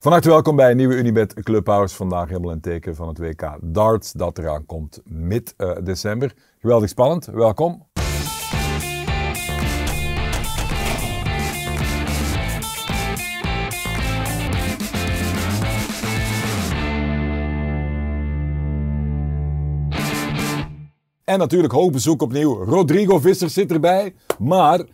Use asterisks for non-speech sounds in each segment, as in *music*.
Van harte welkom bij een nieuwe Unibet Clubhouse. Vandaag helemaal een teken van het WK Darts dat eraan komt mid-december. Geweldig spannend, welkom. En natuurlijk hoog bezoek opnieuw. Rodrigo Visser zit erbij. Maar uh,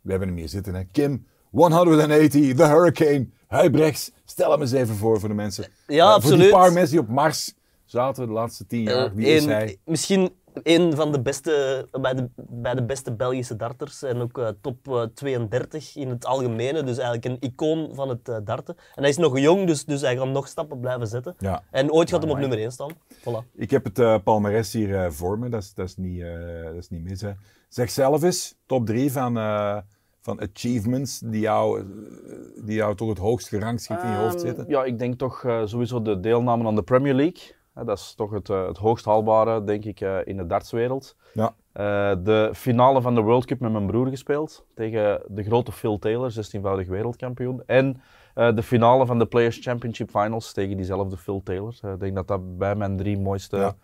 we hebben hem hier zitten. Kim 180, The Hurricane. Huibrechts, stel hem eens even voor voor de mensen. Ja, Uh, absoluut. Voor die paar mensen die op Mars zaten de laatste tien jaar. Wie is hij? Misschien een van de beste, bij de, bij de beste Belgische darters en ook eh, top eh, 32 in het algemene. Dus eigenlijk een icoon van het eh, darten. En hij is nog jong, dus, dus hij gaat nog stappen blijven zetten. Ja. En ooit gaat hem op nummer 1 staan. Voilà. Ik heb het eh palmares hier eh, voor me, dat is, dat is, niet, eh, dat is niet mis. Hè. Zeg zelf eens, top 3 van, eh, van achievements die jou, eh, die jou toch het hoogst gerangschikt in je hoofd Ehm, zitten. Ja, ik denk toch eh, sowieso de deelname aan de Premier League. Hè, dat is toch het, eh, het hoogst haalbare, denk ik, eh, in de dartswereld. Ja. Eh, de finale van de World Cup met mijn broer gespeeld. Tegen de grote Phil Taylor, 16-voudig wereldkampioen. En eh, de finale van de Players Championship Finals tegen diezelfde Phil Taylor. Ik denk dat dat bij mijn drie mooiste Ja.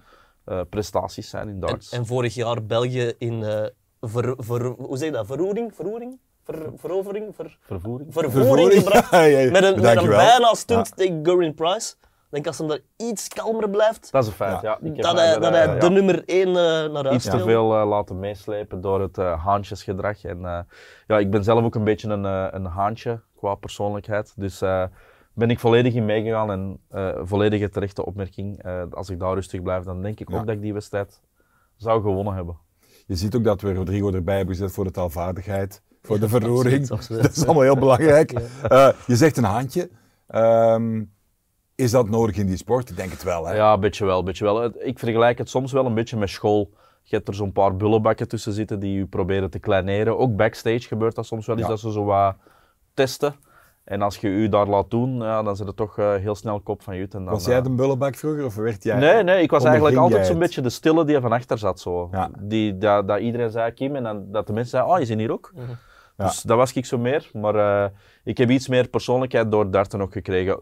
eh, prestaties zijn in darts. en vorig jaar België in eh, ver, ver- hoe zeg je dat? Verroering? Verroering? Ver, verovering? Ver, Vervoering. vervoering Vervoering? gebracht. *laughs* Ja, ja, ja. Met een, met een Dankjewel. bijna stunt Ja. tegen Gorin Price. Ik denk als hem daar iets kalmer blijft, Dat is een feit, Ja. ja. Ik heb dat hij, dat eh, hij ja. de nummer 1 naar huis iets te veel eh, laten meeslepen door het eh, haantjesgedrag. En eh, ja, ik ben zelf ook een beetje een, eh, een haantje qua persoonlijkheid. Dus eh, ben ik volledig in meegegaan en eh volledige terechte opmerking. Eh, als ik daar rustig blijf, dan denk ik Ja. ook dat ik die wedstrijd zou gewonnen hebben. Je ziet ook dat we Rodrigo erbij hebben gezet voor de taalvaardigheid, voor de verroering. absoluut. Dat is allemaal heel belangrijk. *laughs* Eh, je zegt een handje. Ehm, is dat nodig in die sport? Ik denk het wel. Hè? Ja, een beetje wel, een beetje wel. Ik vergelijk het soms wel een beetje met school. Je hebt er zo'n paar bullenbakken tussen zitten die je proberen te kleineren. Ook backstage gebeurt dat soms wel eens, Ja. dat ze zo wat testen. En als je u daar laat doen, ja, dan zit het toch eh, heel snel kop van je. En dan, Was jij eh, de bullebak vroeger of werd jij... Nee, nee, ik was eigenlijk altijd zo'n beetje de stille die er van achter zat. Zo. Ja. Die, dat, dat iedereen zei Kim en dan, dat de mensen zeiden, oh, je zit hier ook. Mhm. Ja. Dus dat was ik zo meer. Maar eh, ik heb iets meer persoonlijkheid door darten ook gekregen.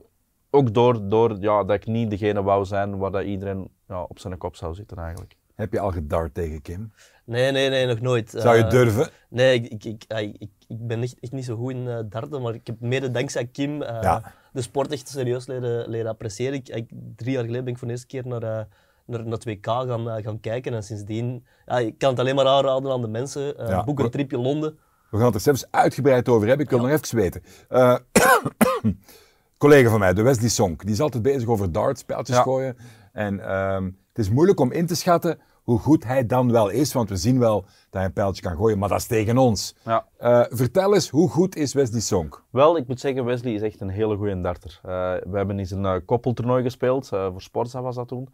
Ook door, door ja, dat ik niet degene wou zijn waar dat iedereen ja, op zijn kop zou zitten eigenlijk. Heb je al gedart tegen Kim? Nee, nee, nee, nog nooit. Zou je Eh, durven? Nee, ik, ik, ik, ik, ik ben echt, echt niet zo goed in eh, darten, maar ik heb mede dankzij Kim eh, Ja. de sport echt serieus leren, leren appreciëren. Ik, ik- drie jaar geleden ben ik voor de eerste keer naar, naar, naar het WK gaan, gaan kijken en sindsdien, ja, ik kan het alleen maar aanraden aan de mensen. Ja. Boek een tripje Londen. We gaan het er zelfs uitgebreid over hebben. Ik wil nog even weten. Eh, *coughs* collega van mij, de Wesley Sonk, die is altijd bezig over darts, speltjes Ja. gooien. En ehm, het is moeilijk om in te schatten hoe goed hij dan wel is, want we zien wel dat hij een pijltje kan gooien, maar dat is tegen ons. Ja. Eh, vertel eens, hoe goed is Wesley Sonk? Wel, ik moet zeggen, Wesley is echt een hele goede darter. Eh, we hebben eens een eh, koppeltoernooi gespeeld, voor Sporza was dat toen.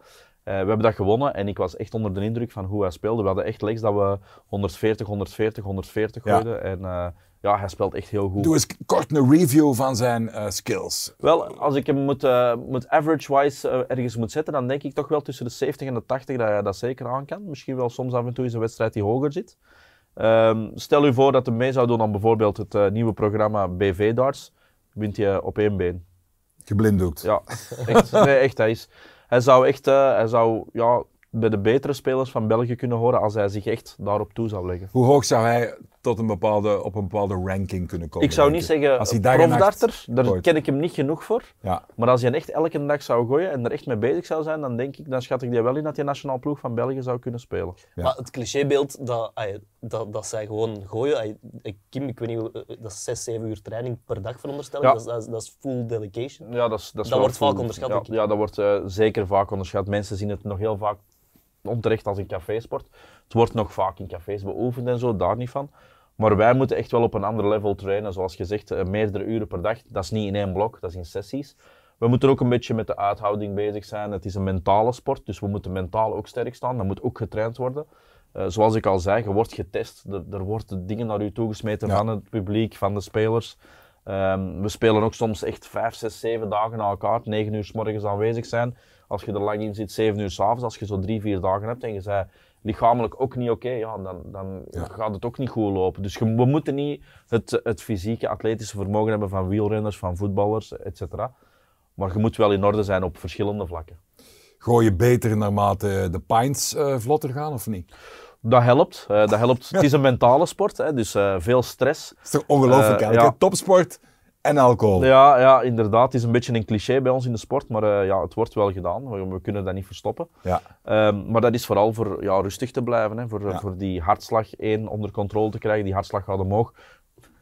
We hebben dat gewonnen en ik was echt onder de indruk van hoe hij speelde. We hadden echt legs dat we 140, 140, 140 Ja. gooiden. En ja, hij speelt echt heel goed. Doe eens kort een review van zijn eh, skills. Wel, als ik hem moet, eh, moet average-wise eh, ergens moet zetten, dan denk ik toch wel tussen de 70 en de 80 dat hij dat zeker aan kan. Misschien wel soms af en toe is een wedstrijd die hoger zit. Ehm, stel u voor dat hij mee zou doen aan bijvoorbeeld het eh, nieuwe programma BV Darts. Wint hij op één been. Geblinddoekt. Ja, echt. Nee, echt hij, is, hij zou echt eh, hij zou, ja, bij de betere spelers van België kunnen horen als hij zich echt daarop toe zou leggen. Hoe hoog zou hij tot een bepaalde, op een bepaalde ranking kunnen komen? Ik zou niet zeggen Als hij dag en nacht profdarter, daar gooit. ken ik hem niet genoeg voor. Ja, Maar als je echt elke dag zou gooien en er echt mee bezig zou zijn, dan denk ik, dan schat ik die wel in dat je nationaal ploeg van België zou kunnen spelen. Ja. Maar het clichébeeld dat, dat, dat zij gewoon gooien, Kim, ik weet niet, eh, dat is 6, 7 uur training per dag veronderstel ik. Ja. Dat, is, dat, is, full dedication. Ja, dat, is, dat, is Dat wel wordt vaak onderschat, ja dat wordt eh, zeker vaak onderschat. Mensen zien het nog heel vaak onterecht als een cafésport. Het wordt nog vaak in cafés beoefend en zo, daar niet van. Maar wij moeten echt wel op een ander level trainen. Zoals gezegd, eh, meerdere uren per dag. Dat is niet in één blok, dat is in sessies. We moeten ook een beetje met de uithouding bezig zijn. Het is een mentale sport, dus we moeten mentaal ook sterk staan. Dat moet ook getraind worden. Eh, zoals ik al zei, je wordt getest. Er, er worden dingen naar u toegesmeten Ja. van het publiek, van de spelers. Ehm, we spelen ook soms echt 5, 6, 7 dagen na elkaar. 9 uur s morgens aanwezig zijn. Als je er lang in zit, 7 uur s'avonds. Als je zo 3, 4 dagen hebt en je zei lichamelijk ook niet oké, ja, dan, dan Ja. gaat het ook niet goed lopen. Dus we moeten niet het, het fysieke, atletische vermogen hebben van wielrenners, van voetballers, etc. Maar je moet wel in orde zijn op verschillende vlakken. Gooi je beter naarmate de pints eh, vlotter gaan of niet? Dat helpt. eh, dat helpt. *laughs* Het is een mentale sport, hè, dus eh, veel stress. Dat is toch ongelooflijk eigenlijk, ja. Topsport en alcohol. Ja, ja, inderdaad. Het is een beetje een cliché bij ons in de sport, maar eh, ja, het wordt wel gedaan. We, we kunnen dat niet verstoppen. Ja. Ehm, maar dat is vooral voor ja, rustig te blijven. Hè, voor, Ja. voor die hartslag één onder controle te krijgen. Die hartslag gaat omhoog.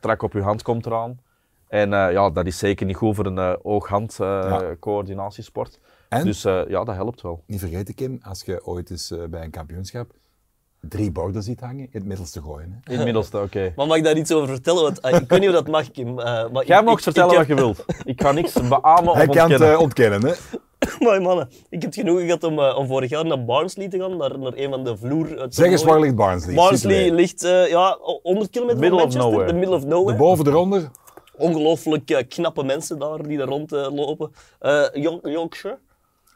Trak op je hand komt eraan. En eh, ja, dat is zeker niet goed voor een oog-hand eh, Ja. coördinatiesport. En, Dus ja, dat helpt wel. niet vergeten Kim, als je ooit eens bij een kampioenschap drie borden ziet hangen, in het middelste gooien. Hè? In het middelste, oké. *laughs* Maar mag ik daar iets over vertellen? Want, eh, ik weet niet of dat mag, Kim. eh, maar Jij ik- mag ik- vertellen ik wat je wilt. Ik ga niks beamen of Hij kan het ontkennen. eh, ontkennen. Hè? *laughs* Maar mannen, ik heb het genoegen gehad om, eh, om vorig jaar naar Barnsley te gaan, naar, naar een van de vloer... Zeg eens, waar ligt Barnsley? Barnsley ligt eh, ja, 100 kilometer Middle van Manchester, nowhere. the middle of nowhere. De boven, eronder? Ongelooflijk knappe mensen daar die daar rondlopen. Eh York- Yorkshire.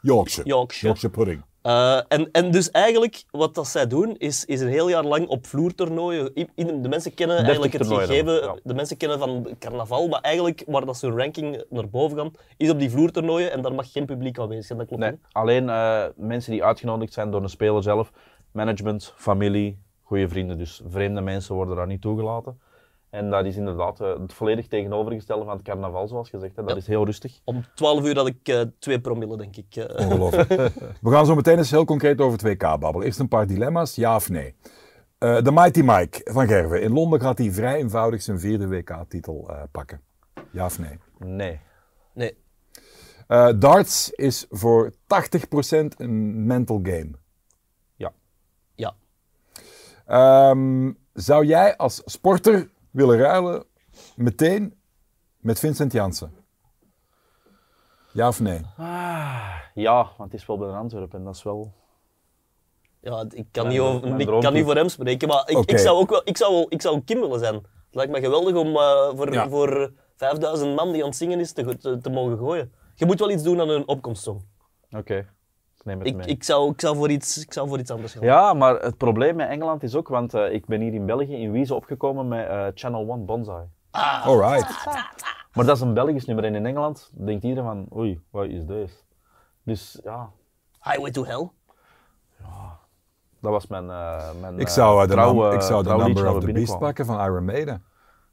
Yorkshire. Yorkshire. Yorkshire pudding. Eh, en, en dus eigenlijk, wat dat zij doen, is, is een heel jaar lang op vloertoernooien. In- De mensen kennen 30 eigenlijk het gegeven, ja. de mensen kennen van carnaval, maar eigenlijk waar dat zijn ranking naar boven gaan, is op die vloertoernooien en daar mag geen publiek aanwezig zijn. Dat klopt Nee, alleen eh, mensen die uitgenodigd zijn door een speler zelf, management, familie, goede vrienden. Dus vreemde mensen worden daar niet toegelaten. En dat is inderdaad eh, het volledig tegenovergestelde van het carnaval, zoals gezegd. Hè. Dat Ja. is heel rustig. Om 12 uur had ik eh, twee promille, denk ik. eh. Ongelooflijk. *laughs* We gaan zo meteen eens heel concreet over 2K babbelen. Eerst een paar dilemma's, ja of nee. Eh, de Mighty Mike van Gerven. In Londen gaat hij vrij eenvoudig zijn vierde WK-titel eh, pakken. Ja of nee? Nee. Nee. Eh, darts is voor 80% een mental game. Ja. Ja. Ehm, zou jij als sporter willen ruilen meteen met Vincent Janssen? Ja of nee? Ja, want het is wel bij Antwerpen en dat is wel... Ja, ik kan, niet, over, ik kan niet voor hem spreken, maar ik, ik zou ook wel, ik zou, wel- ik zou Kim willen zijn. Het lijkt me geweldig om eh, voor, Ja. voor 5000 man die aan het zingen is te, te, te mogen gooien. Je moet wel iets doen aan een opkomstsong. Oké, neem het Ik, mee. ik, zou, ik, zou voor iets, ik zou voor iets anders gaan. Ja, maar het probleem met Engeland is ook, want eh, ik ben hier in België in Wiese opgekomen met eh, Channel One Bonsai. Alright. Maar dat is een Belgisch nummer en in Engeland denkt iedereen van, oei, wat is deze? Dus ja, Highway to Hell. dat was mijn, eh mijn Ik zou, de, trouw, num- eh, ik zou de Number of the Beast pakken van Iron Maiden.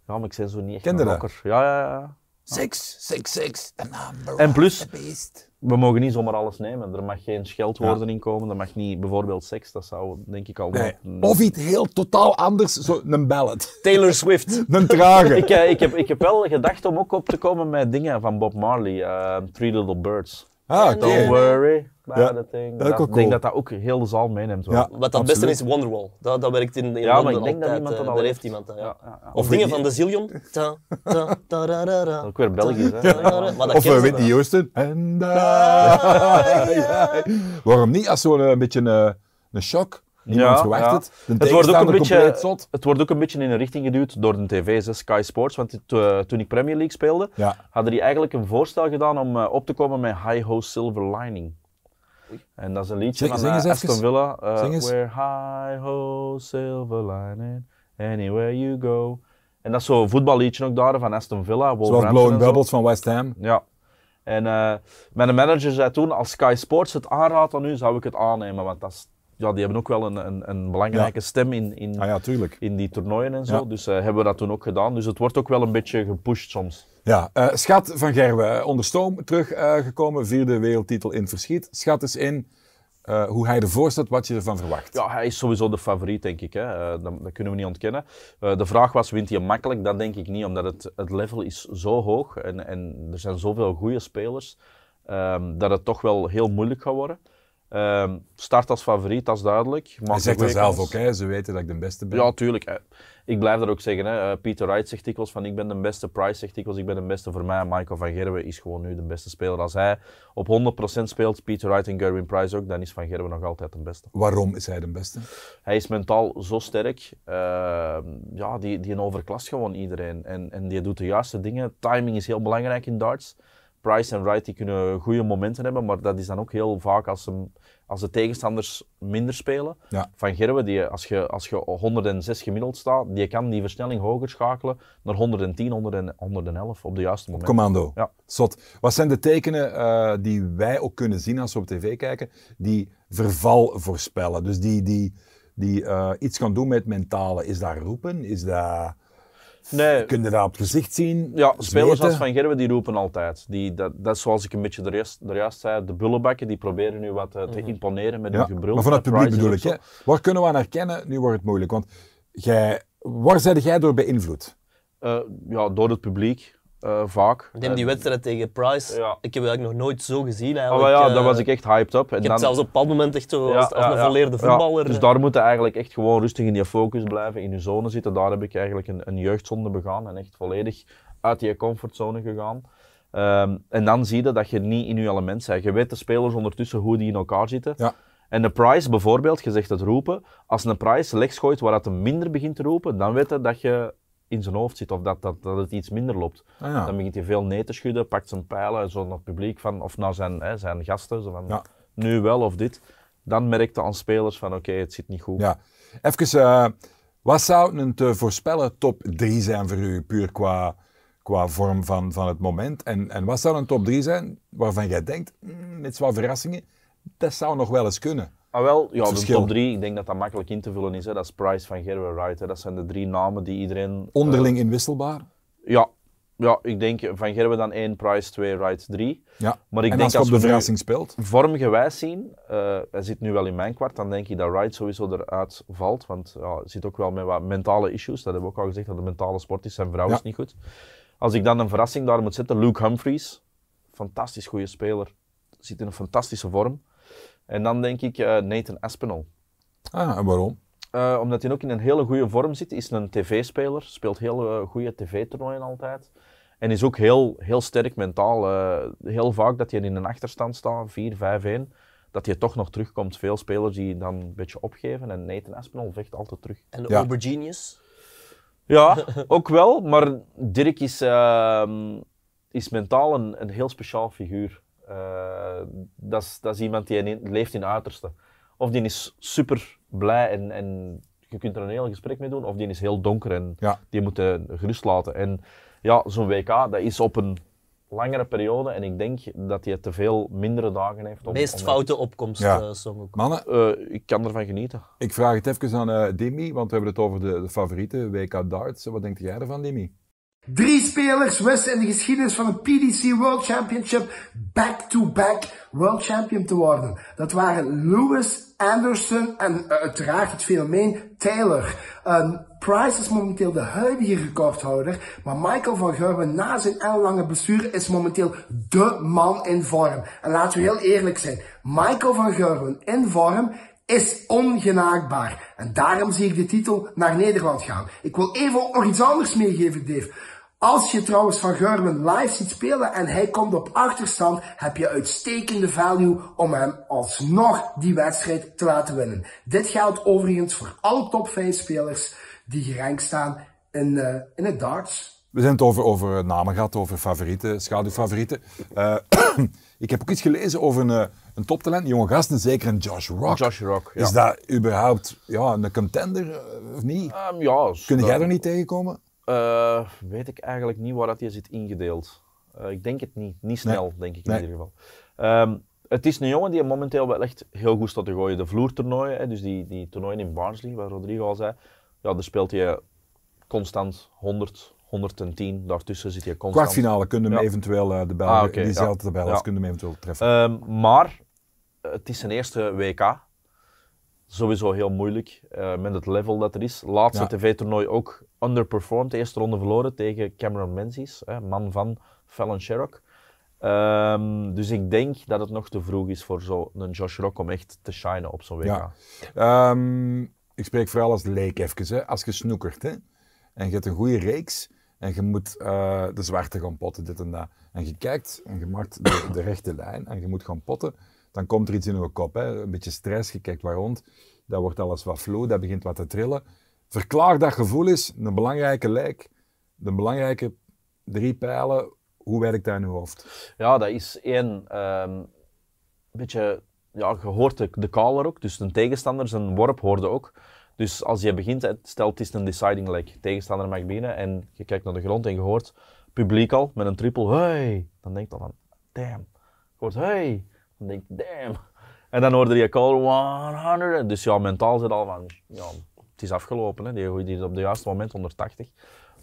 Ja, maar ik ben zo niet echt een rocker. Ja, ja, ja. Six, six, six, the number En plus- of the beast. We mogen niet zomaar alles nemen. Er mag geen scheldwoorden in komen. Er mag niet bijvoorbeeld seks. Dat zou denk ik al... Nee. Of iets heel totaal anders, zo een ballad. Taylor Swift. *laughs* Een trage. ik, eh, ik, heb, ik heb wel gedacht om ook op te komen met dingen van Bob Marley. eh, Three Little Birds. Ah, oké. Don't worry about Ja, a thing. dat ik denk cool. dat dat ook heel de zaal meeneemt. wel. Ja. Wat dat beste is, Wonderwall. Dat, dat werkt in, in Ja, maar Londen ik denk dat altijd. eh, dat al daar heeft. iemand dat, ja. Ja, ja, ja. Of, Of dingen van de Zillion. Ta, ta, ta, ra, ra, ra. Ook weer Belgisch, hè? Maar Of uh, Whitney. Houston. And I- *laughs* Ja. Waarom niet? Als zo'n een beetje een, een shock. Niemand Ja, verwacht ja. het. De Het wordt, ook een beetje, zot. het wordt ook een beetje in een richting geduwd door de tv's, hè, Sky Sports. Want het, eh, toen ik Premier League speelde, Ja. hadden die eigenlijk een voorstel gedaan om eh, op te komen met High Ho Silver Lining. En dat is een liedje Zing- van eh, Aston even. Villa. Zing eens. Where high ho silver lining, anywhere you go. En dat is zo'n voetballiedje ook daar van Aston Villa. Zoals Blowing zo. Bubbles van West Ham. Ja. En eh, mijn manager zei toen, als Sky Sports het aanraadt aan u, zou ik het aannemen. Want dat is, ja, die hebben ook wel een, een, een belangrijke stem in, in, Ah ja, in die toernooien en zo. Ja. Dus eh, hebben we dat toen ook gedaan. Dus het wordt ook wel een beetje gepusht soms. Ja, eh, Schat van Gerwen, eh, onder stoom teruggekomen. vierde wereldtitel in verschiet. Schat eens in hoe hij ervoor staat, wat je ervan verwacht. Ja, hij is sowieso de favoriet, denk ik. Hè. Dat, dat kunnen we niet ontkennen. De vraag was, wint hij makkelijk? Dat denk ik niet, omdat het, het level is zo hoog en, en er zijn zoveel goede spelers, ehm, dat het toch wel heel moeilijk gaat worden. Ehm, start als favoriet, dat is duidelijk. hij zegt dat zelf ook, hè. ze weten dat ik de beste ben. Ja, tuurlijk. Eh, Ik blijf dat ook zeggen. Hè. Eh, Peter Wright zegt dikwijls van ik ben de beste. Price zegt dikwijls ik ben de beste. Voor mij, Michael van Gerwen is gewoon nu de beste speler. Als hij op 100% speelt, Peter Wright en Gerwin Price ook, dan is Van Gerwen nog altijd de beste. Waarom is hij de beste? Hij is mentaal zo sterk. eh, ja, die, die overklast gewoon iedereen. En, en die doet de juiste dingen. Timing is heel belangrijk in darts. Price en Wright die kunnen goede momenten hebben, maar dat is dan ook heel vaak als, hem, als de tegenstanders minder spelen. Ja. Van Gerwe, die, als, je, als je 106 gemiddeld staat, die kan die versnelling hoger schakelen naar 110, 100 111 op de juiste moment. Commando. Ja. Zot. Wat zijn de tekenen eh, die wij ook kunnen zien als we op tv kijken, die verval voorspellen? Dus die, die, die eh, iets gaan doen met mentale. Is dat roepen? Is dat... Nee, Kun je dat op het gezicht zien? Ja, spelers als Van Gerwe die roepen altijd. Die, dat, dat is zoals ik een beetje er juist, er juist zei, de bullenbakken die proberen nu wat eh, te imponeren met Ja, hun gebrul. maar van het publiek bedoel ik. Hè? Waar kunnen we aan herkennen? Nu wordt het moeilijk. Want jij, waar zet jij door beïnvloed? Eh, ja, door het publiek, eh, vaak. Ik denk die Eh, wedstrijd tegen Price, Ja. ik heb hem eigenlijk nog nooit zo gezien oh, eigenlijk. ja, Eh, daar was ik echt hyped up. En Je hebt dan, zelfs op bepaald moment echt zo Ja, als, als ja, een volleerde Ja, voetballer. dus daar moet je eigenlijk echt gewoon rustig in je focus blijven, in je zone zitten. Daar heb ik eigenlijk een, een jeugdzonde begaan en echt volledig uit die comfortzone gegaan. Ehm, en dan zie je dat je niet in je element bent. Je weet de spelers ondertussen hoe die in elkaar zitten. Ja. En de Price bijvoorbeeld, je zegt het roepen. Als een Price legs gooit waar het hem minder begint te roepen, dan weet je dat je in zijn hoofd zit of dat, dat, dat het iets minder loopt. Ah, ja. Dan begint hij veel nee te schudden, pakt zijn pijlen zo naar het publiek van, of naar zijn, hè, zijn gasten. Zo van, Ja. Nu wel of dit. Dan merkte aan spelers van oké, het zit niet goed. Ja. Even, eh, wat zou een te voorspellen top 3 zijn voor u, puur qua, qua vorm van, van het moment? En, en wat zou een top 3 zijn waarvan jij denkt, mm, met wat verrassingen, dat zou nog wel eens kunnen? Ah, wel, ja, de top drie, ik denk dat dat makkelijk in te vullen is. Hè. Dat is Price van Gerwe Wright. Hè. Dat zijn de drie namen die iedereen... Onderling inwisselbaar? eh, ja, ja, ik denk van Gerwe dan één, Price twee, Wright drie. Ja. Maar ik en denk als je als op de verrassing speelt? vormgewijs zien, eh, hij zit nu wel in mijn kwart, dan denk ik dat Wright sowieso eruit valt. Want ja, hij zit ook wel met wat mentale issues. Dat hebben we ook al gezegd, dat de mentale sport is. Zijn vrouw Ja. is niet goed. Als ik dan een verrassing daar moet zetten, Luke Humphries. Fantastisch goede speler. Zit in een fantastische vorm. En dan denk ik eh, Nathan Aspinall. Ah, en waarom? Eh, omdat hij ook in een hele goede vorm zit, is een tv-speler, speelt heel eh, goede tv-toernooien altijd. En is ook heel, heel sterk mentaal. Eh, heel vaak dat hij in een achterstand staat, 4, 5, 1, dat hij toch nog terugkomt. Veel spelers die dan een beetje opgeven en Nathan Aspinall vecht altijd terug. En de Ja. Aubergenius. Ja, ook wel, maar Dirk is, ehm, is mentaal een, een heel speciaal figuur. Eh, dat, is, iemand die in- leeft in uiterste. Of die is super blij en, en je kunt er een heel gesprek mee doen, of die is heel donker en Ja. die moet je gerust laten. En ja, zo'n WK, dat is op een langere periode en ik denk dat hij te veel mindere dagen heeft. om- Meest om- foute opkomst Ja. eh, song. Mannen, Eh, ik kan ervan genieten. ik vraag het even aan eh Dimi, want we hebben het over de, de favoriete WK darts. Wat denkt jij ervan, Dimi? Drie spelers wisten in de geschiedenis van het PDC World Championship back-to-back World Champion te worden. Dat waren Lewis, Anderson en uh, uiteraard het fenomeen Taylor. Uh, Price is momenteel de huidige recordhouder, maar Michael van Gerwen na zijn ellenlange blessure is momenteel de man in vorm. En laten we heel eerlijk zijn, Michael van Gerwen in vorm is ongenaakbaar. En daarom zie ik de titel naar Nederland gaan. Ik wil even nog iets anders meegeven, Dave. Als je trouwens Van Gerwen live ziet spelen en hij komt op achterstand, heb je uitstekende value om hem alsnog die wedstrijd te laten winnen. Dit geldt overigens voor alle top 5 spelers die gerankt staan in, eh, in het darts. We zijn het over, over namen gehad, over favorieten, schaduwfavorieten. Eh, *clears throat* ik heb ook iets gelezen over een, eh, een toptalent, een jonge gast, en zeker een Josh Rock. Josh Rock, ja. Is dat überhaupt ja, een contender eh, of niet? Ehm, ja, Kun jij er niet tegenkomen? Eh, weet ik eigenlijk niet waar dat je zit ingedeeld. Eh, ik denk het niet. Niet snel, denk ik in Nee. ieder geval. Ehm, het is een jongen die momenteel wel echt heel goed staat te gooien. De vloertoernooien, hè, dus die, die toernooien in Barnsley, waar Rodrigo al zei, ja, daar speelt hij constant 100, 110. Daartussen zit hij constant. Kwartfinale kunnen hem Ja. eventueel, eh, de Belgen, Ah, oké, diezelfde ja. Ja. kunnen hem eventueel treffen. Ehm, maar het is zijn eerste WK. Sowieso heel moeilijk eh, met het level dat er is. Laatste Ja. tv-toernooi ook underperformed. De eerste ronde verloren tegen Cameron Menzies, hè, man van Fallon Sherrock. Ehm, dus ik denk dat het nog te vroeg is voor zo'n Josh Rock om echt te shinen op zo'n WK. Ja. Ehm, ik spreek vooral als leek even. Hè. Als je snoekert hè, en je hebt een goede reeks en je moet eh, de zwarte gaan potten, dit en dat. En je kijkt en je maakt de, de rechte lijn en je moet gaan potten, dan komt er iets in je kop. Hè. Een beetje stress, je kijkt waar rond, dan wordt alles wat flow, dat begint wat te trillen. Verklaar dat gevoel is een belangrijke leek, de belangrijke drie pijlen. Hoe werkt dat in uw hoofd? Ja, dat is één, ehm beetje, ja, je hoort de, caller ook, dus de tegenstander, zijn worp hoorde ook. Dus als je begint, stel het is een deciding leg, tegenstander mag binnen en je kijkt naar de grond en je hoort publiek al met een triple, hey, dan denk je van, damn. Je hoort, hey, dan denk je, damn. En dan hoorde je call 100, dus ja, mentaal zit al van, ja, het is afgelopen, hè. die gooit hier op het juiste moment 180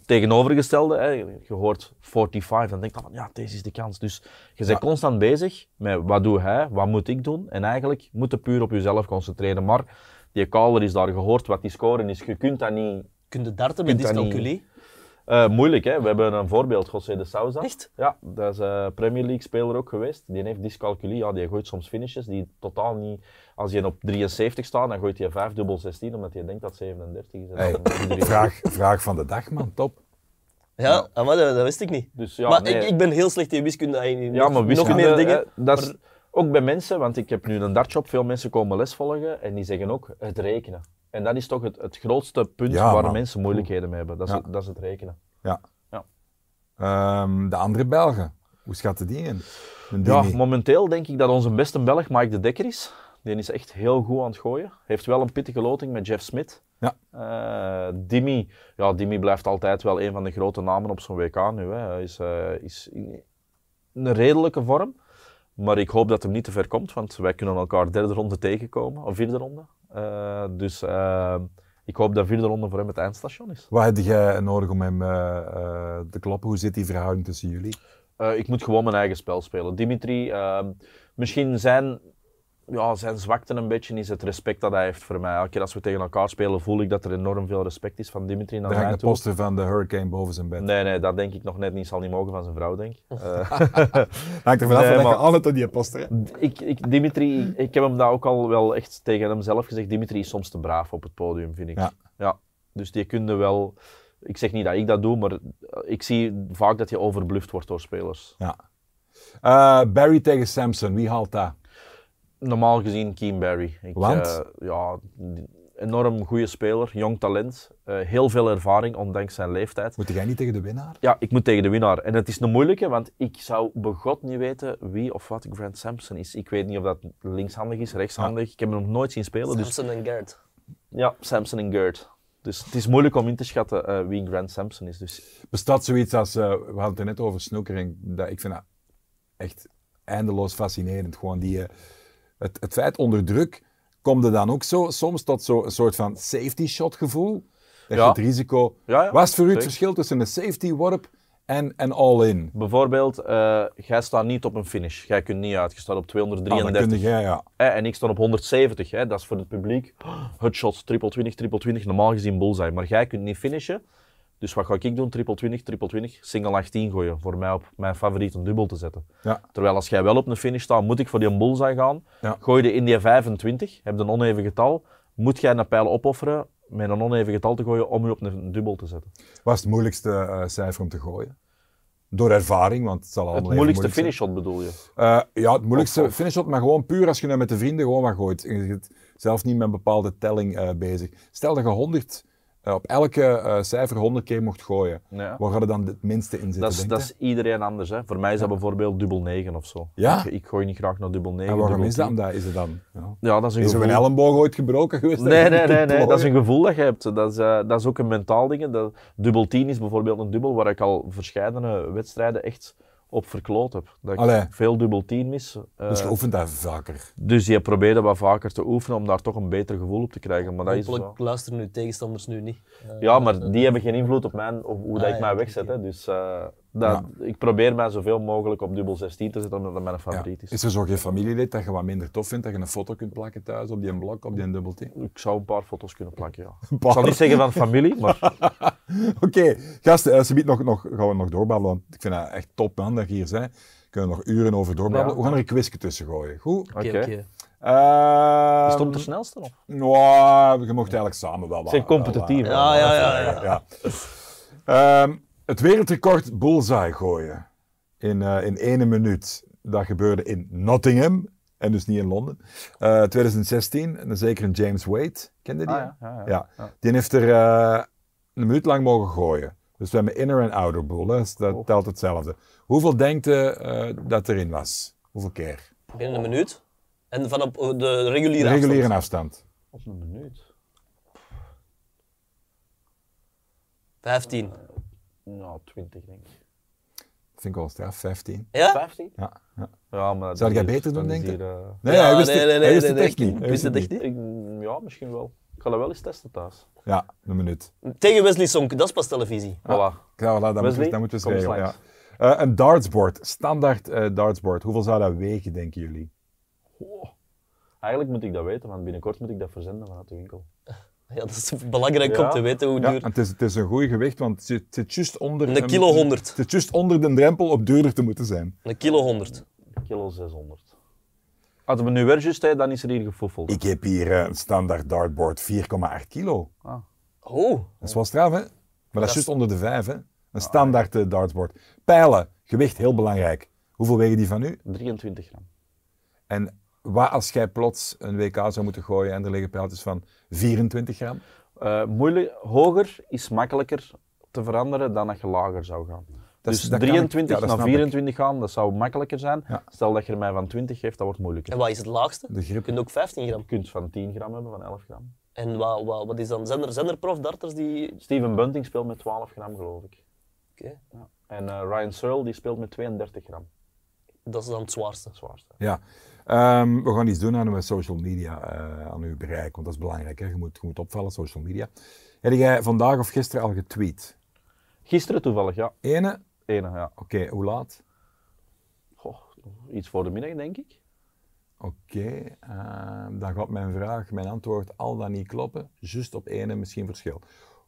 tegenovergestelde, hè, je hoort 45, dan denk je van ja, deze is de kans. Dus je bent constant bezig met wat doet hij, wat moet ik doen. En eigenlijk moet je puur op jezelf concentreren. Maar die caller is daar gehoord wat die score is. Je kunt dat niet. Kun je darten met dyscalculie? Eh, moeilijk, hè? We hebben een voorbeeld, José de Souza. Echt? Ja, dat is een Premier League speler ook geweest. Die heeft dyscalculie. Ja, die gooit soms finishes die totaal niet. Als je op 73 staat, dan gooit hij 5 dubbel 16 omdat hij denkt dat 37 is. En Hey, vraag, vraag van de dag, man. Top. Ja, ah, maar dat, dat wist ik niet. Dus ja, maar nee. ik, ik ben heel slecht in wiskunde. in Ja, nog, maar wiskunde, nog meer dingen. hè, dat is maar- ook bij mensen, want ik heb nu een dartshop, veel mensen komen les volgen en die zeggen ook het rekenen. En dat is toch het, het grootste punt Ja, waar man. mensen moeilijkheden mee hebben, dat is, Ja. het, dat is het rekenen. Ja. Ja. Ehm, de andere Belgen, hoe schatten die in? Ja, momenteel denk ik dat onze beste Belg Mike de Dekker is. Die is echt heel goed aan het gooien. Heeft wel een pittige loting met Jeff Smith. Ja. Eh, Dimi, ja, Dimi blijft altijd wel een van de grote namen op zo'n WK nu. Hè. Hij is, eh, is in een redelijke vorm. Maar ik hoop dat hem niet te ver komt, want wij kunnen elkaar derde ronde tegenkomen, of vierde ronde. Eh, dus eh, ik hoop dat vierde ronde voor hem het eindstation is. Wat heb jij nodig om hem eh, te kloppen? Hoe zit die verhouding tussen jullie? Ik moet gewoon mijn eigen spel spelen. Dimitri, misschien zijn, ja, zijn zwakte een beetje is het respect dat hij heeft voor mij. Elke keer als we tegen elkaar spelen, voel ik dat er enorm veel respect is van Dimitri naar mij toe. poster van de Hurricane boven zijn bed. Nee, nee, dat denk ik nog net niet. Zal niet mogen van zijn vrouw, denk ik. *laughs* Eh, Hangt er vanaf Nee, dat je maar- altijd op die poster hè? ik, ik, Dimitri, ik heb hem daar ook al wel echt tegen hem zelf gezegd. Dimitri is soms te braaf op het podium, vind ik. Ja. Ja. Dus die kunde wel... Ik zeg niet dat ik dat doe, maar ik zie vaak dat je overbluft wordt door spelers. Ja. Eh, Barry tegen Samson, wie haalt dat? Normaal gezien Keane Barry. Ik, Want? eh, ja, enorm goede speler, jong talent, eh, heel veel ervaring ondanks zijn leeftijd. Moet jij niet tegen de winnaar? Ja, ik moet tegen de winnaar. En het is een moeilijke, want ik zou begot niet weten wie of wat Grant Sampson is. Ik weet niet of dat linkshandig is, rechtshandig. Ik heb hem nog nooit zien spelen. Dus, Samson en Gert. ja, Sampson en Gert. Dus het is moeilijk om in te schatten eh, wie Grant Sampson is. Dus Bestaat zoiets als, eh, we hadden het er net over snoekering, dat, ik vind dat echt eindeloos fascinerend. Gewoon die, eh, het, het feit onder druk, komt er dan ook zo, soms tot zo'n soort van safety shot gevoel? Dat je het risico... Ja, ja, Wat is voor u het verschil tussen een safety worp en een all-in? bijvoorbeeld, eh, jij staat niet op een finish. Jij kunt niet uit. Je staat op Ah, dan 233. kun jij, ja. Hè, en ik sta op 170, hè, dat is voor het publiek. Headshots, triple 20, triple 20, normaal gezien bullseye. Maar jij kunt niet finishen. Dus wat ga ik doen? Triple 20, triple 20, single 18 gooien. Voor mij op mijn favoriet een dubbel te zetten. Ja. Terwijl als jij wel op een finish staat, moet ik voor die bullseye gaan. Ja. Gooi je in die 25, heb je een oneven getal, moet jij een pijl opofferen met een oneven getal te gooien om je op een dubbel te zetten. Wat is het moeilijkste eh, cijfer om te gooien? Door ervaring, want het zal allemaal Het moeilijkste finish shot bedoel je? Eh, ja, het moeilijkste Of- of- finish shot, maar gewoon puur als je nou met de vrienden gewoon wat gooit. Je zit zelf niet met een bepaalde telling eh, bezig. Stel dat je 100, eh, op elke eh, cijfer 100 keer mocht gooien. Ja. Waar gaat er dan het minste in zitten, Dat is, dat is iedereen anders. Hè. Voor mij is dat bijvoorbeeld dubbel 9 of zo. Ja? Ik, ik gooi niet graag naar dubbel 9. En waarom is dat? 10. Omdat is het dan? Ja. Ja, dat is een Is er gevoel. een elleboog ooit gebroken geweest? dat Nee, nee, nee, nee. Dat is een gevoel dat je hebt. Dat is, eh, dat is ook een mentaal ding. Dat, dubbel 10 is bijvoorbeeld een dubbel waar ik al verschillende wedstrijden echt op verkloot heb. Dat ik Allee. veel dubbel 10 mis. Eh, Dus je oefent dat vaker. dus je probeerde wat vaker te oefenen om daar toch een beter gevoel op te krijgen. Maar dat is Hopelijk luisteren nu tegenstanders nu niet. Eh, Ja, maar die hebben geen invloed op mij, of hoe dat Ah, ik ja, mij wegzet. Hè. Dus eh, dat, ik probeer mij zoveel mogelijk op dubbel 16 te zetten, omdat dat mijn Ja. favoriet is. Is er zo geen familielid dat je wat minder tof vindt, dat je een foto kunt plakken thuis op die blok, op die dubbel T? Ik zou een paar foto's kunnen plakken, ja. *laughs* Ik zal niet zeggen van familie, maar *laughs* Oké, gasten, uh, ze nog, nog, gaan we nog doorbabbelen, want ik vind dat echt top man dat je hier bent. We kunnen nog uren over doorbabbelen. Ja. We gaan er een quizje tussen gooien. Goed? Oké, Oké. oké. Uh, is het om de snelste of? Nou, je mocht eigenlijk samen wel wat. Zijn competitief, wel? Ja, ja, ja, ja. *laughs* Ehm, het wereldrecord bullseye gooien in, eh, in ene minuut. Dat gebeurde in Nottingham en dus niet in Londen. Eh 2016, en dan zeker een James Wade. Kende die? Ah, ja, ja, ja. Ja. Ja. Die heeft er eh, een minuut lang mogen gooien. Dus we hebben inner en outer boel, hè. Dus dat Oh. telt hetzelfde. Hoeveel denkt je eh, dat erin was? Hoeveel keer? Binnen een minuut. En van op eh, de reguliere, De reguliere afstand. afstand. Op een minuut. 15. Nou, 20 denk ik. Dat vind ik wel straf, 15. Ja? 15? Ja, ja. Ja, maar Zou dat jij beter doen, denk hier, eh, Nee, Ja, hij wist, nee, het- nee, hij nee, wist nee, het echt nee, niet. ik Hij wist het echt niet. ik- ja, misschien wel. Ik ga dat wel eens testen thuis. Ja, een minuut. Tegen Wesley Sonk, dat is pas televisie. Voilà. Ja, voilà, dat, moeten Wesley, we, moeten regelen. Ja. Eh, een dartsboard, standaard eh, dartsboard. Hoeveel zou dat wegen, denken jullie? Oh. Eigenlijk moet ik dat weten, want binnenkort moet ik dat verzenden vanuit de winkel. *laughs* Ja, dat is belangrijk Ja. om te weten hoe Ja, duur. en het, is, het is een goed gewicht, want het zit, het zit juist onder... Een kilo 100. Het zit juist onder de drempel op duurder te moeten zijn. Een kilo 100. Kilo 600. Als we nu weer juist hebben, dan is er hier gefoefeld. Ik heb hier eh, een standaard dartboard 4,8 kilo. Ah. Oh, Dat is wel straf, hè? Maar dat is is- juist onder de 5, hè? Een standaard eh, dartboard. Pijlen, gewicht heel belangrijk. Hoeveel wegen die van u? 23 gram. En wat als jij plots een WK zou moeten gooien en er liggen pijltjes van 24 gram? Eh, moeilijk, hoger is makkelijker te veranderen dan dat je lager zou gaan. Dat is- dus dat kan ik- 23 ja, dat naar snap ik. 24 gaan, dat zou makkelijker zijn. Ja. Stel dat je er mij van 20 geeft, dat wordt moeilijker. en wat is het laagste? De grip. Je kunt ook 15 gram. Je kunt van 10 gram hebben, van 11 gram. En wat, wat, wat is dan? Zijn er, zijn er profdarters die... Steven Bunting speelt met 12 gram, geloof ik. Oké, Ja. En eh, Ryan Searle die speelt met 32 gram. dat is dan het zwaarste. Zwaarste. Ja. Ehm, we gaan iets doen aan uw social media, eh, aan uw bereik, want dat is belangrijk. Hè? Je, moet, je moet opvallen, social media. Heb jij vandaag of gisteren al getweet? Gisteren toevallig, ja. Ene? Ene, ja. Oké, hoe laat? Goh, iets voor de middag, denk ik. Oké, ehm, dan gaat mijn vraag, mijn antwoord al dan niet kloppen. Juist op ene misschien verschil.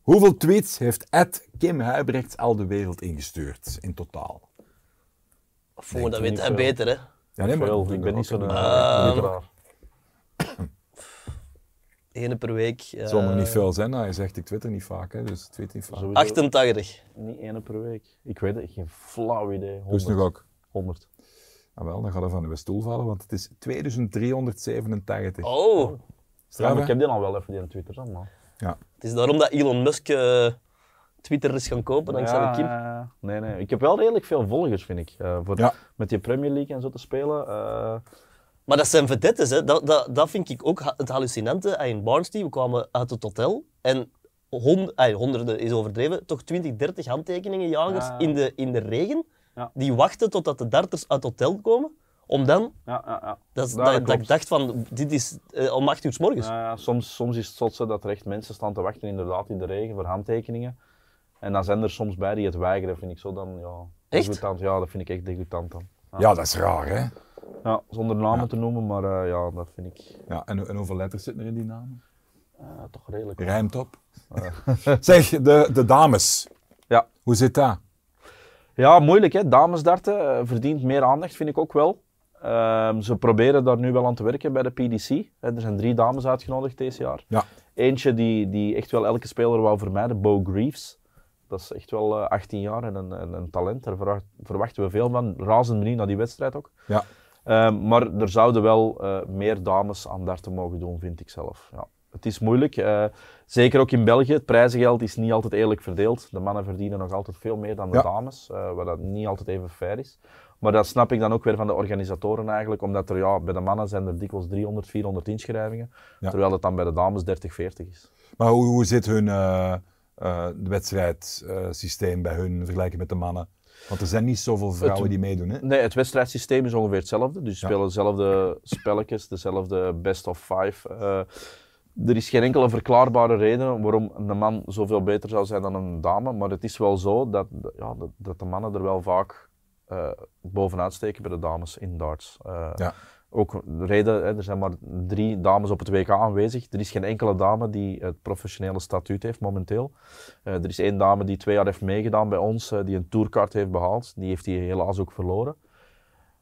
Hoeveel tweets heeft Ed Kim Huibrechts al de wereld ingestuurd in totaal? Voor dat weet hij beter, hè. Ja, nee, Veel, maar- ik ben niet zo'n uh, twitteraar. Ene per week. Het zal nog eh, niet veel zijn. Nou, hij zegt ik twitter niet vaak, hè, dus tweet niet vaak. Sowieso 88. Niet ene per week. Ik weet het, geen flauw idee. 100. Dus nog ook. 100. Ah, wel, dan gaat hij van uw stoel vallen, want het is 2387. Oh, Ja, Straf, ik heb die al wel even die Twitter dan, maar. Ja. het is daarom dat Elon Musk eh, Twitter is gaan kopen dankzij Ja, de Kim. Nee, nee. Ik heb wel redelijk veel volgers, vind ik. eh, voor Ja. Met die Premier League en zo te spelen. eh, Maar dat zijn vedettes, hè. Dat, dat, dat vind ik ook het hallucinante. In Barnsley, we kwamen uit het hotel en hond, honderden is overdreven, toch 20, 30 handtekeningenjagers Ja. in, de, in de regen. Ja. Die wachten totdat de darters uit het hotel komen, om dan, ja, ja, ja. dat, dat, dat dat klopt. ik dacht van, dit is eh, om 8 uur s morgens. Ja, ja, soms, soms is het zotse dat er echt mensen staan te wachten inderdaad in de regen voor handtekeningen. En dan zijn er soms bij die het weigeren, vind ik zo dan, ja... Echt? degoutant. Ja, dat vind ik echt degoutant dan. Ja, Ja, dat is raar, hè? Ja, zonder namen Ja. te noemen, maar eh, ja, dat vind ik Ja, en, en hoeveel letters zitten er in die namen? eh, toch redelijk. Rijmt op. *laughs* zeg, de, de dames. Ja. Hoe zit dat? Ja, moeilijk hè. Damesdarten eh, verdient meer aandacht, vind ik ook wel. Ehm, ze proberen daar nu wel aan te werken bij de PDC. Hè, Er zijn drie dames uitgenodigd deze jaar. Ja. Eentje die, die echt wel elke speler wou vermijden, Bo Greaves. Dat is echt wel eh, 18 jaar en een, een, een talent. Daar verwacht- verwachten we veel van. Razend benieuwd naar die wedstrijd ook. Ja. Ehm, maar er zouden wel eh, meer dames aan darten mogen doen, vind ik zelf. Ja. Het is moeilijk. eh, zeker ook in België. Het prijzengeld is niet altijd eerlijk verdeeld. De mannen verdienen nog altijd veel meer dan de Ja. dames, eh, wat dat niet altijd even fair is. Maar dat snap ik dan ook weer van de organisatoren eigenlijk, omdat er ja, bij de mannen zijn er dikwijls 300, 400 inschrijvingen, Ja. terwijl het dan bij de dames 30, 40 is. Maar hoe, hoe zit hun eh, eh, wedstrijdsysteem bij hun vergelijking met de mannen? Want er zijn niet zoveel vrouwen Het- die meedoen, hè? Nee, het wedstrijdsysteem is ongeveer hetzelfde. Dus ze Ja. spelen dezelfde spelletjes, dezelfde best of five. Eh, er is geen enkele verklaarbare reden waarom een man zoveel beter zou zijn dan een dame. Maar het is wel zo dat, ja, dat, dat de mannen er wel vaak eh, bovenuit steken bij de dames in darts. Eh, Ja. Ook de reden, hè, er zijn maar drie dames op het WK aanwezig. Er is geen enkele dame die het professionele statuut heeft momenteel. Eh, er is één dame die twee jaar heeft meegedaan bij ons, eh, die een tourkaart heeft behaald. Die heeft die helaas ook verloren.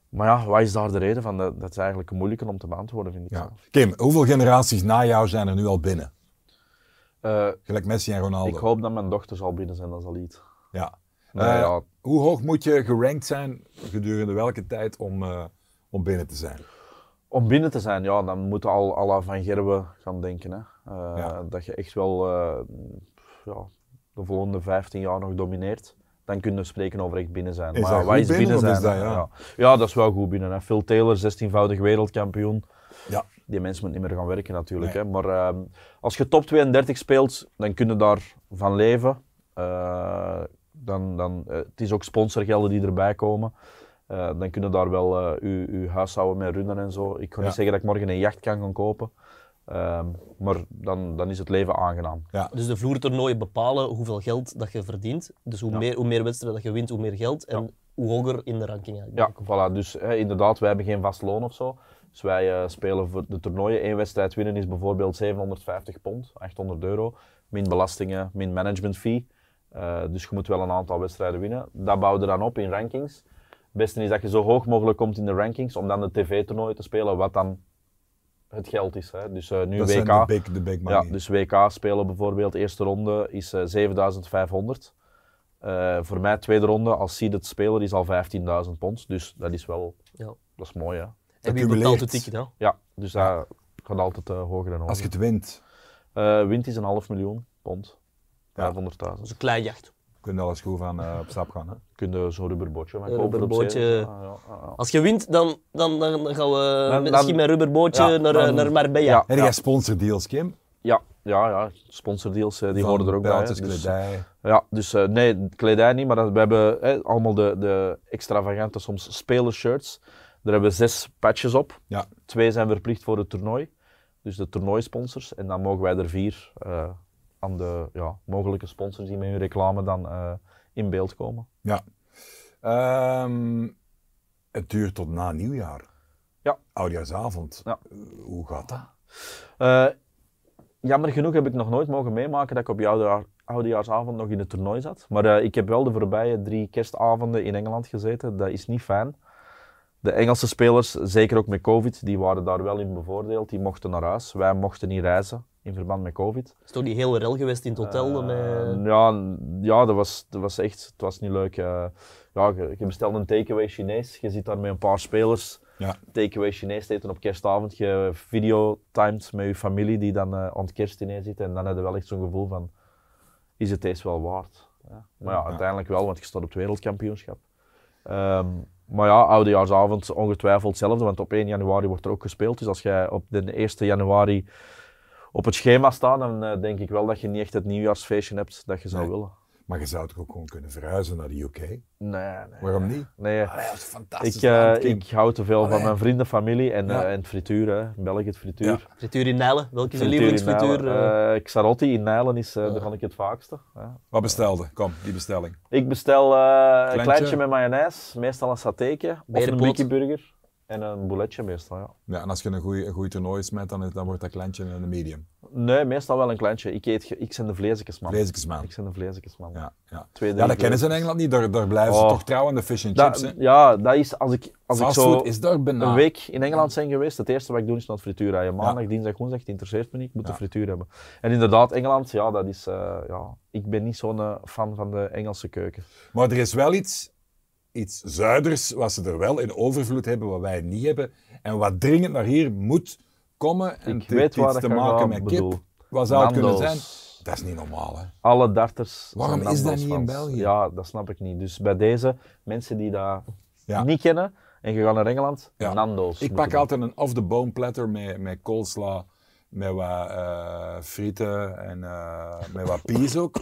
Maar ja, wat is daar de reden van? Dat, is eigenlijk een moeilijke om te beantwoorden, vind ik Ja. zelf. Kim, hoeveel generaties na jou zijn er nu al binnen? Eh, Gelijk Messi en Ronaldo. ik hoop dat mijn dochter zal binnen zijn, dat is al iets. Ja. Nee, ja, Hoe hoog moet je gerankt zijn gedurende welke tijd om, om binnen te zijn? Om binnen te zijn, ja, dan moet al à la Van Gerwen gaan denken. Hè. Eh, Ja. Dat je echt wel, eh, ja, de volgende 15 jaar nog domineert, dan kunnen we spreken over echt binnen zijn. Is maar wat is binnen, zijn? is dat, ja? ja. Ja, dat is wel goed binnen. Hè. Phil Taylor, 16-voudig wereldkampioen. Ja. Die mens moet niet meer gaan werken natuurlijk. Nee. Hè. Maar ehm, als je top 32 speelt, dan kun je daarvan leven. Eh, dan, dan, het is ook sponsorgelden die erbij komen. Eh, dan kun je daar wel eh, je, je huishouden mee runnen en zo. Ik ga Ja. niet zeggen dat ik morgen een jacht kan gaan kopen. Ehm, maar dan, dan is het leven aangenaam. Dus de vloertoernooien bepalen hoeveel geld dat je verdient. Dus hoe, Ja. meer, hoe meer wedstrijden dat je wint, hoe meer geld. En hoe hoger in de ranking eigenlijk. Ja, voilà. Dus hè, inderdaad, wij hebben geen vast loon of zo. Dus wij eh, spelen voor de toernooien. Eén wedstrijd winnen is bijvoorbeeld 750 pond, 800 euro. Min belastingen, min management fee. Eh, dus je moet wel een aantal wedstrijden winnen. Dat bouwde je dan op in rankings. Het beste is dat je zo hoog mogelijk komt in de rankings om dan de tv-toernooien te spelen, wat dan het geld is. Hè. Dus eh, nu Dat WK. zijn de big, de big money. Ja, dus WK spelen bijvoorbeeld, eerste ronde is eh 7500. Eh, voor mij tweede ronde als seeded speler is al 15.000 pond. Dus dat is wel, Ja. dat is mooi hè. En wie betaalt het ticket? Ja? Ja, dus dat gaat altijd eh, hoger en hoger. Als je het wint, Eh, wint is een half miljoen pond. Ja. 500.000. Dat is een klein jacht. Kun je alles goed van eh, op stap gaan. Hè? Kun je zo'n op rubberbootje. zee. Ja. Als je wint, dan, dan, dan gaan we Dan- misschien met een rubberbootje Ja, naar, eh, dan- naar Marbella. Ja. Heb jij sponsordeals, Kim? Ja, ja, ja, sponsordeals eh, die Van horen er ook bij. Dus- kledij. Ja, dus eh, nee, kledij niet, maar dat- we hebben hè, allemaal de, de extravagante, soms spelershirts. Daar hebben we zes patches op. Ja. Twee zijn verplicht voor het toernooi, dus de toernooisponsors. En dan mogen wij er vier eh, aan de ja, mogelijke sponsors die met hun reclame dan eh, in beeld komen. Ja. Ehm, het duurt tot na nieuwjaar. Ja. Oudjaarsavond. Ja. Eh, Hoe gaat dat? Eh, jammer genoeg heb ik nog nooit mogen meemaken dat ik op oudejaar, oudejaarsavond nog in het toernooi zat. Maar ik heb wel de voorbije drie kerstavonden in Engeland gezeten. Dat is niet fijn. De Engelse spelers, zeker ook met COVID, die waren daar wel in bevoordeeld. Die mochten naar huis. Wij mochten niet reizen in verband met COVID. Is toch die hele rel geweest in het hotel? Eh, met... ja, n- ja dat, was, dat was echt het was niet leuk. Eh, ja, je, je bestelt een takeaway Chinees. Je zit daar met een paar spelers. Ja. Takeaway Chinees eten op kerstavond. Je videotimed met je familie die dan eh, aan het kerstdiner zit. En dan heb je wel echt zo'n gevoel van, is het deze wel waard? Ja. Maar ja, uiteindelijk wel, want je staat op het wereldkampioenschap. Ehm, maar ja, oudejaarsavond ongetwijfeld hetzelfde, want op 1 januari wordt er ook gespeeld. Dus als jij op de 1 januari op het schema staat, dan eh, denk ik wel dat je niet echt het nieuwjaarsfeestje hebt dat je zou Nee. willen. Maar je zou toch ook gewoon kunnen verhuizen naar de UK? Nee, nee. Waarom niet? Nee, Allee, dat is fantastisch. ik, eh, ik hou te veel van mijn vrienden, familie en, Ja. eh, en frituur. Hè. In België het frituur. Ja. Frituur in Nijlen. Welke is je Frituur in lievelingsfrituur? Xarotti in Nijlen is, eh daar ga ik het vaakste. Wat bestelde? Kom, die bestelling. Ik bestel eh, een Kleintje? met mayonaise, meestal een satéke, of een Berenpot. En een bouletje meestal, ja. Ja, en als je een goede een toernooi smet, dan, dan wordt dat kleintje een medium. Nee, meestal wel een kleintje. Ik, eet, ik ben de vleesjesman. Vleesjesman. Ik ben de vleesjesman. Ja, ja. Twee, ja dat kennen ze in. Engeland niet. Daar, daar blijven ze Oh. toch trouw aan de fish and chips. Dat, ja, dat is als ik, als ik zo is daar bijna. een week in Engeland zijn geweest, het eerste wat ik doe is naar het frituur rijden. Maandag, dinsdag, woensdag, het interesseert me niet, ik moet Ja. de frituur hebben. En inderdaad, Engeland, ja, dat is, eh, ja, ik ben niet zo'n eh, fan van de Engelse keuken. Maar er is wel iets, iets zuiders wat ze er wel in overvloed hebben, wat wij niet hebben. En wat dringend naar hier moet komen. En Ik het weet heeft waar iets te maken met kip. Wat zou het kunnen zijn? Dat is niet normaal, hè? Alle darters Waarom is dat niet in. België? Ja, dat snap ik niet. Dus bij deze, mensen die dat Ja. niet kennen en je gaat naar Engeland, Ja. Nando's. Ik pak altijd een off-the-bone platter met, met coleslaw, met wat eh, frieten en eh, met wat peas ook.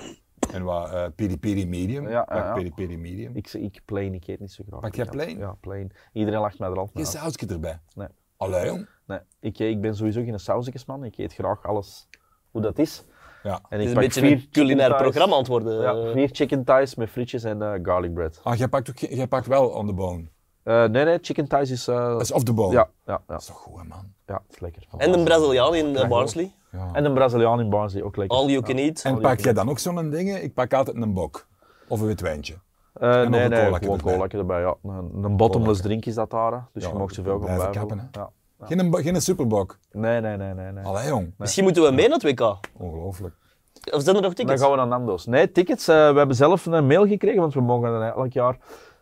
En wat eh piri piri medium. Ja, Pak piri medium. Ik, ik plain, ik eet niet zo graag. Pak jij plain? Ja, plain. Iedereen lacht mij er altijd Geen sausje erbij. Nee. Allee, jong. Nee, ik, ik ben sowieso geen sausjesman. Ik eet graag alles hoe dat is. Ja. En Het is ik een pak beetje vier een culinair programma worden. Ja, eh. vier chicken thighs met frietjes en eh, garlic bread. Ah, jij pakt, ook, jij pakt wel on the bone. Eh, nee, nee, chicken thighs is... eh, Dat is off the bone. ja, ja, ja, Dat is toch goed, hè, man. ja, het is lekker. En een Braziliaan in eh, Ja, Barnsley. Ja. En een Braziliaan in Barnsley, ook lekker. All you can eat. En pak jij dan ook zo'n ding? Ik pak altijd een bok. Of een wit wijntje. Eh, nog nee, een nee, gewoon erbij. colaatje erbij. Ja. Een, een bottomless drink is dat daar. Dus Ja, je mag zoveel gaan blijven kappen, ja. Geen, bo- geen superbok. Nee, nee, nee, nee. nee. Allee, jong. Misschien moeten we mee naar het WK. Ongelooflijk. Of zijn er nog Dan tickets? gaan we naar Nando's. Nee, tickets. eh, we hebben zelf een mail gekregen, want we mogen elk jaar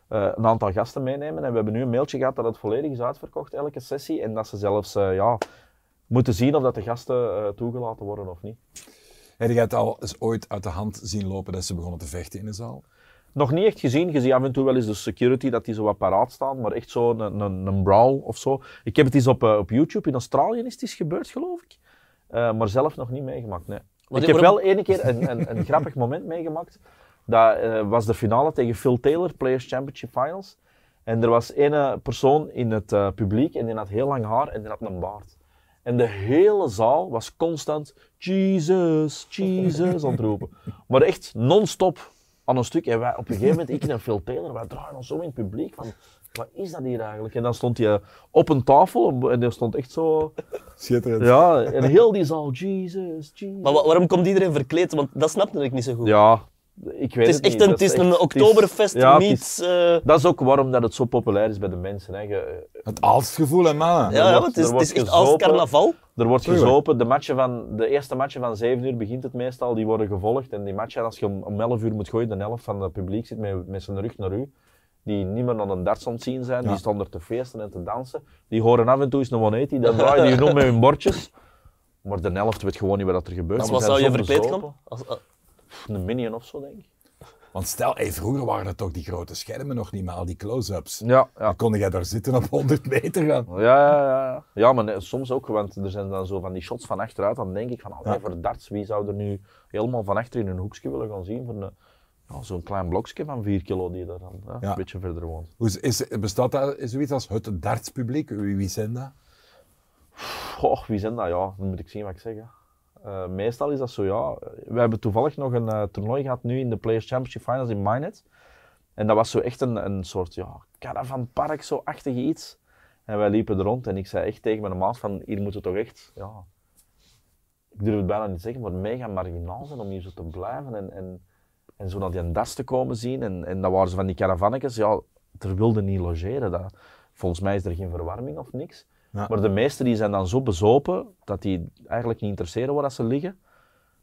eh, een aantal gasten meenemen. En we hebben nu een mailtje gehad dat het volledig is uitverkocht, elke sessie. En dat ze zelfs eh, ja, moeten zien of dat de gasten eh, toegelaten worden of niet. Heb je het al eens ooit uit de hand zien lopen dat ze begonnen te vechten in de zaal? Nog niet echt gezien. Je ziet af en toe wel eens de security dat die zo wat paraat staan, maar echt zo een, een, een brawl of zo. Ik heb het eens op, eh, op YouTube, in Australië is het eens gebeurd, geloof ik. Eh, maar zelf nog niet meegemaakt, nee. Wat- ik heb waarom- wel ene keer een, een, een grappig moment meegemaakt. Dat eh, was de finale tegen Phil Taylor, Players Championship Finals. En er was ene persoon in het eh, publiek en die had heel lang haar en die had een baard. En de hele zaal was constant Jesus, Jesus aan het roepen. Maar echt non-stop aan een stuk. En wij, op een gegeven moment, ik en Phil Taylor, wij draaien ons zo in het publiek van, wat is dat hier eigenlijk? En dan stond hij op een tafel en die stond echt zo, Schitterend. ja, en heel die zaal, Jesus, Jesus. Maar wa- waarom komt iedereen verkleed? Want dat snapte ik niet zo goed. Ja, ik weet het is het echt niet. een, het is een Oktoberfest ja, meets... eh, Dat is ook waarom dat het zo populair is bij de mensen. Hè. Je- Het aalstgevoel, hè, mannen. ja, ja, wordt- want het is, het is echt als carnaval. Er wordt gezopen, de, matchen van, de eerste matchen van 7 uur begint het meestal, die worden gevolgd. En die matchen, als je om, om 11 uur moet gooien, de helft van het publiek zit met, met zijn rug naar u. Die niet meer aan een darts aan het zien zijn, Ja. die staan er te feesten en te dansen. Die horen af en toe eens een 180, dan draaien die *laughs* nog met hun bordjes. Maar de helft weet gewoon niet wat er gebeurt. Die wat zou je verkleed gaan? Een minion of zo, denk ik. Want stel, hey, vroeger waren er toch die grote schermen nog niet, maar al die close-ups. Ja, ja. Dan kon jij daar zitten op 100 meter gaan. Ja, ja, ja. ja, maar nee, soms ook, want er zijn dan zo van die shots van achteruit. Dan denk ik van, allee, Ja. voor darts, wie zou er nu helemaal van achter in een hoekje willen gaan zien? Voor een, ja, zo'n klein blokje van 4 kilo die daar dan Ja. een beetje verder woont. Hoe is, is, bestaat dat zoiets als het dartspubliek? Wie, wie zijn dat? Goh, wie zijn dat? Ja, dan moet ik zien wat ik zeg. hè. Eh, meestal is dat zo, ja. We hebben toevallig nog een eh, toernooi gehad nu in de Players Championship Finals in Minet. En dat was zo echt een, een soort, ja, caravanpark, zo achtig iets. En wij liepen er rond en ik zei echt tegen mijn maat van, hier moeten we toch echt, ja, ik durf het bijna niet zeggen, maar mega marginaal zijn om hier zo te blijven en, en, en zo naar die das te komen zien. En, en dat waren ze van die caravannetjes, ja, er wilden niet logeren. Dat, volgens mij is er geen verwarming of niks. Ja. Maar de meesten die zijn dan zo bezopen dat die eigenlijk niet interesseren waar dat ze liggen.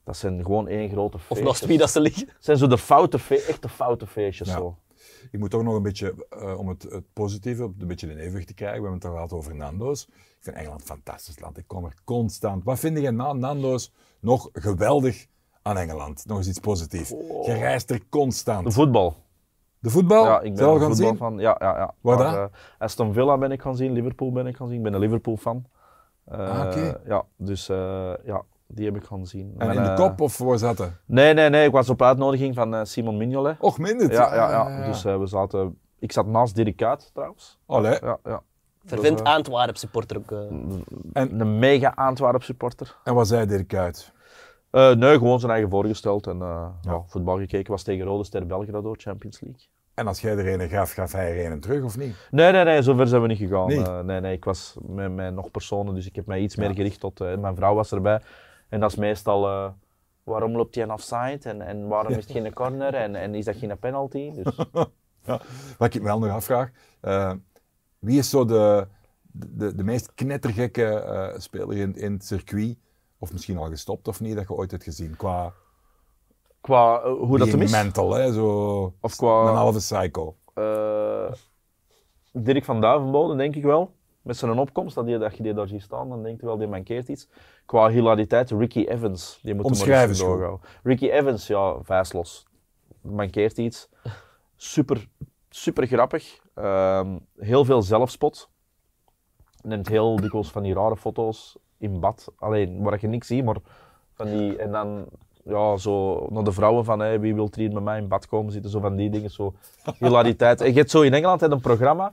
Dat zijn gewoon één grote of feestjes. naast wie dat ze liggen. Het zijn zo de foute, echte foute feestjes Ja. zo. Ik moet toch nog een beetje, eh, om het, het positieve, op een beetje de evenwicht te krijgen, we hebben het al gehad over Nando's. Ik vind Engeland een fantastisch land, ik kom er constant. Wat vind je na Nando's nog geweldig aan Engeland? Nog eens iets positiefs. Je reist er De constant. voetbal. De voetbal, Ja, ik ben zal een gaan voetbal zien? van. Ja, ja, ja. Waar Maar, dat? eh, Aston Villa ben ik gaan zien, Liverpool ben ik gaan zien. Ik ben een Liverpool fan. Eh, Ah, oké. Ja, dus eh, ja, die heb ik gaan zien. En Mijn, in de kop of waar zat het? Nee, nee, nee. Ik was op uitnodiging van Simon Mignolet. Och, minder. Ja, ja, Ah, ja. Dus eh, we zaten... Ik zat naast Dirk Kuyt trouwens. Allee. Ja, ja. Vervent Dus, Antwerp supporter ook. eh. Een mega Antwerp supporter. En wat zei Dirk uit? Eh, nee, gewoon zijn eigen voorgesteld en eh, Ja. voetbal gekeken. Was tegen Rode Ster Belgrado, Champions League. En als jij er een gaf, gaf hij er een terug of niet? Nee, nee, nee, zover zijn we niet gegaan. Nee. Eh, nee, nee, ik was met, met nog personen, dus ik heb mij iets meer gericht tot... mijn vrouw was erbij. En dat is meestal... waarom loopt hij een offside? En, en waarom is het geen corner? En, en is dat geen penalty? Dus, *laughs* Wat ik me wel nog afvraag, wie is zo de, de, de meest knettergekke speler in, in het circuit? Of misschien al gestopt of niet, dat je ooit hebt gezien? Qua qua eh, hoe dat hem is. mental, hè? Zo, Of qua- een halve psycho. Eh, Dirk van Duivenbode, denk ik wel. Met zijn opkomst, dat, die, dat je die daar ziet staan, dan denk je wel, die mankeert iets. Qua hilariteit, Ricky Evans. Die moet Omschrijf eens goed. doorgaan. Ricky Evans, ja, vijslos. Mankeert iets. Super, super grappig. Ehm, heel veel zelfspot. Neemt heel dikwijls van die rare foto's in bad. Alleen, waar je niks ziet, maar van die... En dan, ja, zo naar de vrouwen van, hey, wie wil er hier met mij in bad komen zitten, zo van die dingen, zo hilariteit. *laughs* En je hebt zo in Engeland een programma,